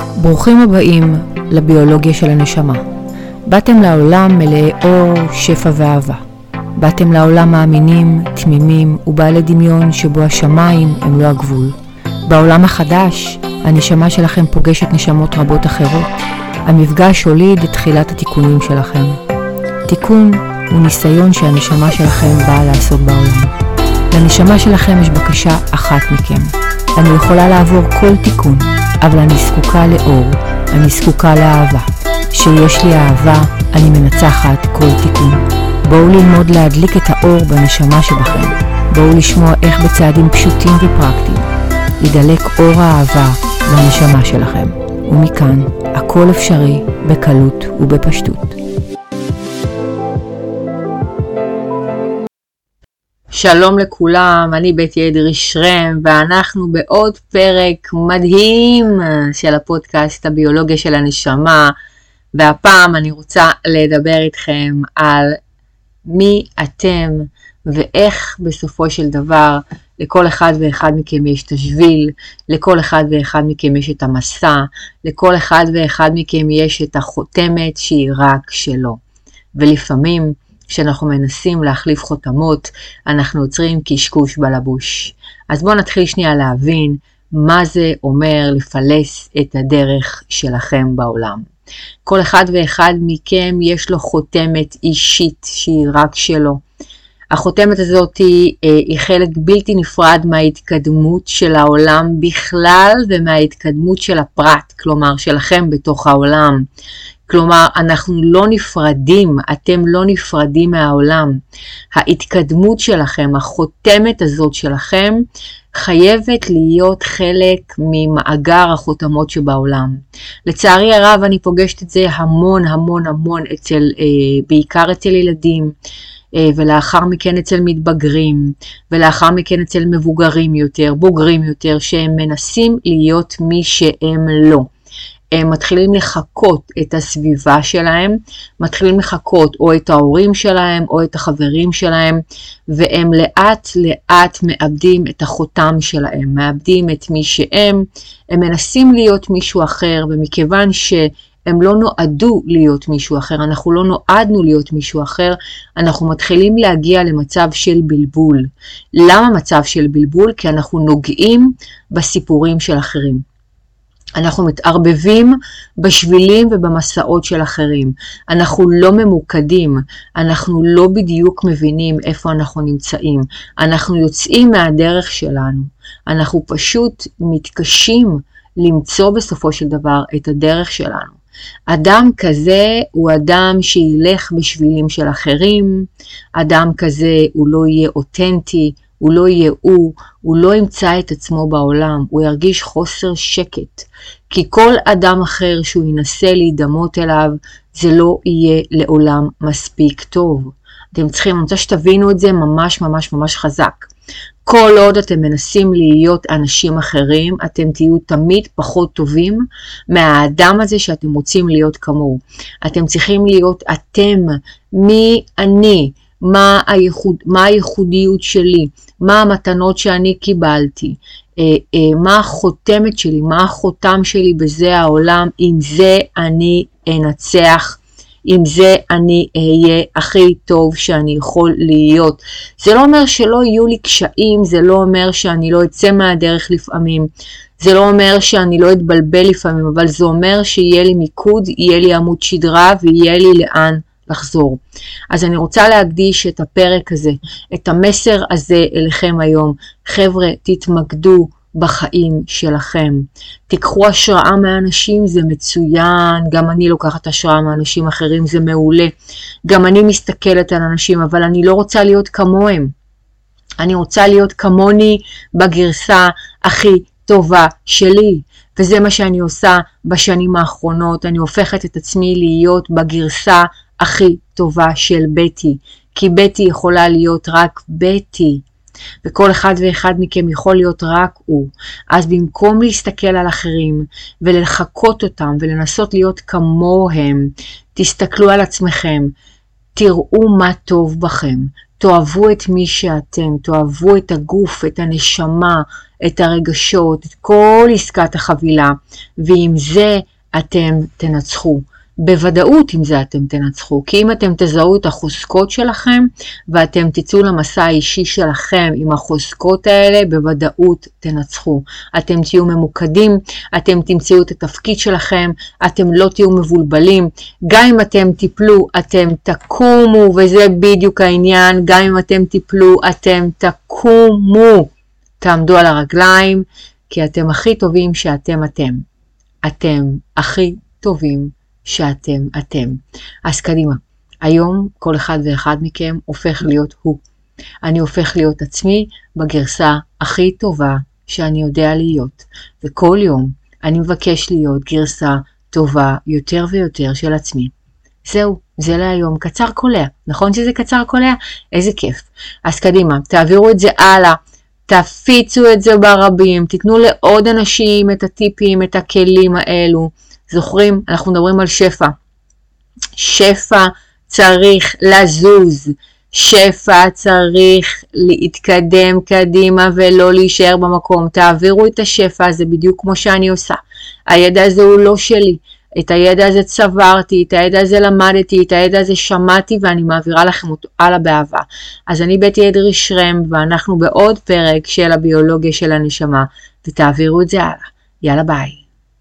ברוכים הבאים לביולוגיה של הנשמה. באתם לעולם מלאי אור, שפע ואהבה. באתם לעולם מאמינים, תמימים ובעלי דמיון שבו השמיים הם לא הגבול. בעולם החדש, הנשמה שלכם פוגשת נשמות רבות אחרות. המפגש הוליד את תחילת התיקונים שלכם. תיקון הוא ניסיון שהנשמה שלכם באה לעשות בעולם. לנשמה שלכם יש בקשה אחת מכם. אני יכולה לעבור כל תיקון, אבל אני זקוקה לאור, אני זקוקה לאהבה. כשיש לי אהבה, אני מנצחת כל תיקון. בואו ללמוד להדליק את האור בנשמה שבכם. בואו לשמוע איך בצעדים פשוטים ופרקטיים ידלק אור האהבה לנשמה שלכם. ומכאן, הכל אפשרי בקלות ובפשטות. שלום לכולם, אני בית אדרי שרם, ואנחנו בעוד פרק מדהים של הפודקאסט הביולוגיה של הנשמה, והפעם אני רוצה לדבר איתכם על מי אתם ואיך בסופו של דבר לכל אחד ואחד מכם יש את השביל, לכל אחד ואחד מכם יש את המסע, לכל אחד ואחד מכם יש את החותמת שהיא רק שלו. ולפעמים כשאנחנו מנסים להחליף חותמות, אנחנו יוצרים קשקוש בלבוש. אז בואו נתחיל שנייה להבין מה זה אומר לפלס את הדרך שלכם בעולם. כל אחד ואחד מכם יש לו חותמת אישית שהיא רק שלו. החותמת הזאת היא, אה, היא חלק בלתי נפרד מההתקדמות של העולם בכלל ומההתקדמות של הפרט, כלומר שלכם בתוך העולם. כלומר, אנחנו לא נפרדים, אתם לא נפרדים מהעולם. ההתקדמות שלכם, החותמת הזאת שלכם, חייבת להיות חלק ממאגר החותמות שבעולם. לצערי הרב, אני פוגשת את זה המון המון המון אצל, אה, בעיקר אצל ילדים. אה, ולאחר מכן אצל מתבגרים, ולאחר מכן אצל מבוגרים יותר, בוגרים יותר, שהם מנסים להיות מי שהם לא. הם מתחילים לחקות את הסביבה שלהם, מתחילים לחקות או את ההורים שלהם או את החברים שלהם, והם לאט לאט מאבדים את החותם שלהם, מאבדים את מי שהם, הם מנסים להיות מישהו אחר, ומכיוון ש... הם לא נועדו להיות מישהו אחר, אנחנו לא נועדנו להיות מישהו אחר, אנחנו מתחילים להגיע למצב של בלבול. למה מצב של בלבול? כי אנחנו נוגעים בסיפורים של אחרים. אנחנו מתערבבים בשבילים ובמסעות של אחרים. אנחנו לא ממוקדים, אנחנו לא בדיוק מבינים איפה אנחנו נמצאים. אנחנו יוצאים מהדרך שלנו. אנחנו פשוט מתקשים למצוא בסופו של דבר את הדרך שלנו. אדם כזה הוא אדם שילך בשבילים של אחרים, אדם כזה הוא לא יהיה אותנטי, הוא לא יהיה הוא, הוא לא ימצא את עצמו בעולם, הוא ירגיש חוסר שקט. כי כל אדם אחר שהוא ינסה להידמות אליו, זה לא יהיה לעולם מספיק טוב. אתם צריכים, אני רוצה שתבינו את זה ממש ממש ממש חזק. כל עוד אתם מנסים להיות אנשים אחרים, אתם תהיו תמיד פחות טובים מהאדם הזה שאתם רוצים להיות כמוהו. אתם צריכים להיות אתם, מי אני, מה, הייחוד, מה הייחודיות שלי, מה המתנות שאני קיבלתי, אה, אה, מה החותמת שלי, מה החותם שלי בזה העולם, עם זה אני אנצח, עם זה אני אהיה הכי טוב שאני יכול להיות. זה לא אומר שלא יהיו לי קשיים, זה לא אומר שאני לא אצא מהדרך לפעמים, זה לא אומר שאני לא אתבלבל לפעמים, אבל זה אומר שיהיה לי מיקוד, יהיה לי עמוד שדרה ויהיה לי לאן לחזור. אז אני רוצה להקדיש את הפרק הזה, את המסר הזה אליכם היום. חבר'ה, תתמקדו בחיים שלכם. תיקחו השראה מאנשים, זה מצוין. גם אני לוקחת השראה מאנשים אחרים, זה מעולה. גם אני מסתכלת על אנשים, אבל אני לא רוצה להיות כמוהם. אני רוצה להיות כמוני בגרסה הכי טובה שלי. וזה מה שאני עושה בשנים האחרונות. אני הופכת את עצמי להיות בגרסה הכי טובה של בטי, כי בטי יכולה להיות רק בטי, וכל אחד ואחד מכם יכול להיות רק הוא. אז במקום להסתכל על אחרים ולחקות אותם ולנסות להיות כמוהם, תסתכלו על עצמכם, תראו מה טוב בכם, תאהבו את מי שאתם, תאהבו את הגוף, את הנשמה, את הרגשות, את כל עסקת החבילה, ועם זה אתם תנצחו. בוודאות עם זה אתם תנצחו, כי אם אתם תזהו את החוזקות שלכם ואתם תצאו למסע האישי שלכם עם החוזקות האלה, בוודאות תנצחו. אתם תהיו ממוקדים, אתם תמצאו את התפקיד שלכם, אתם לא תהיו מבולבלים. גם אם אתם תיפלו, אתם תקומו, וזה בדיוק העניין, גם אם אתם תיפלו, אתם תקומו. תעמדו על הרגליים, כי אתם הכי טובים שאתם אתם. אתם הכי טובים שאתם אתם. אז קדימה, היום כל אחד ואחד מכם הופך להיות הוא. אני הופך להיות עצמי בגרסה הכי טובה שאני יודע להיות, וכל יום אני מבקש להיות גרסה טובה יותר ויותר של עצמי. זהו, זה להיום. קצר קולע. נכון שזה קצר קולע? איזה כיף. אז קדימה, תעבירו את זה הלאה. תפיצו את זה ברבים, תיתנו לעוד אנשים את הטיפים, את הכלים האלו. זוכרים? אנחנו מדברים על שפע. שפע צריך לזוז. שפע צריך להתקדם קדימה ולא להישאר במקום. תעבירו את השפע הזה בדיוק כמו שאני עושה. הידע הזה הוא לא שלי. את הידע הזה צברתי, את הידע הזה למדתי, את הידע הזה שמעתי ואני מעבירה לכם אותו הלאה באהבה. אז אני בטי אדרי שרם ואנחנו בעוד פרק של הביולוגיה של הנשמה ותעבירו את זה הלאה. יאללה ביי.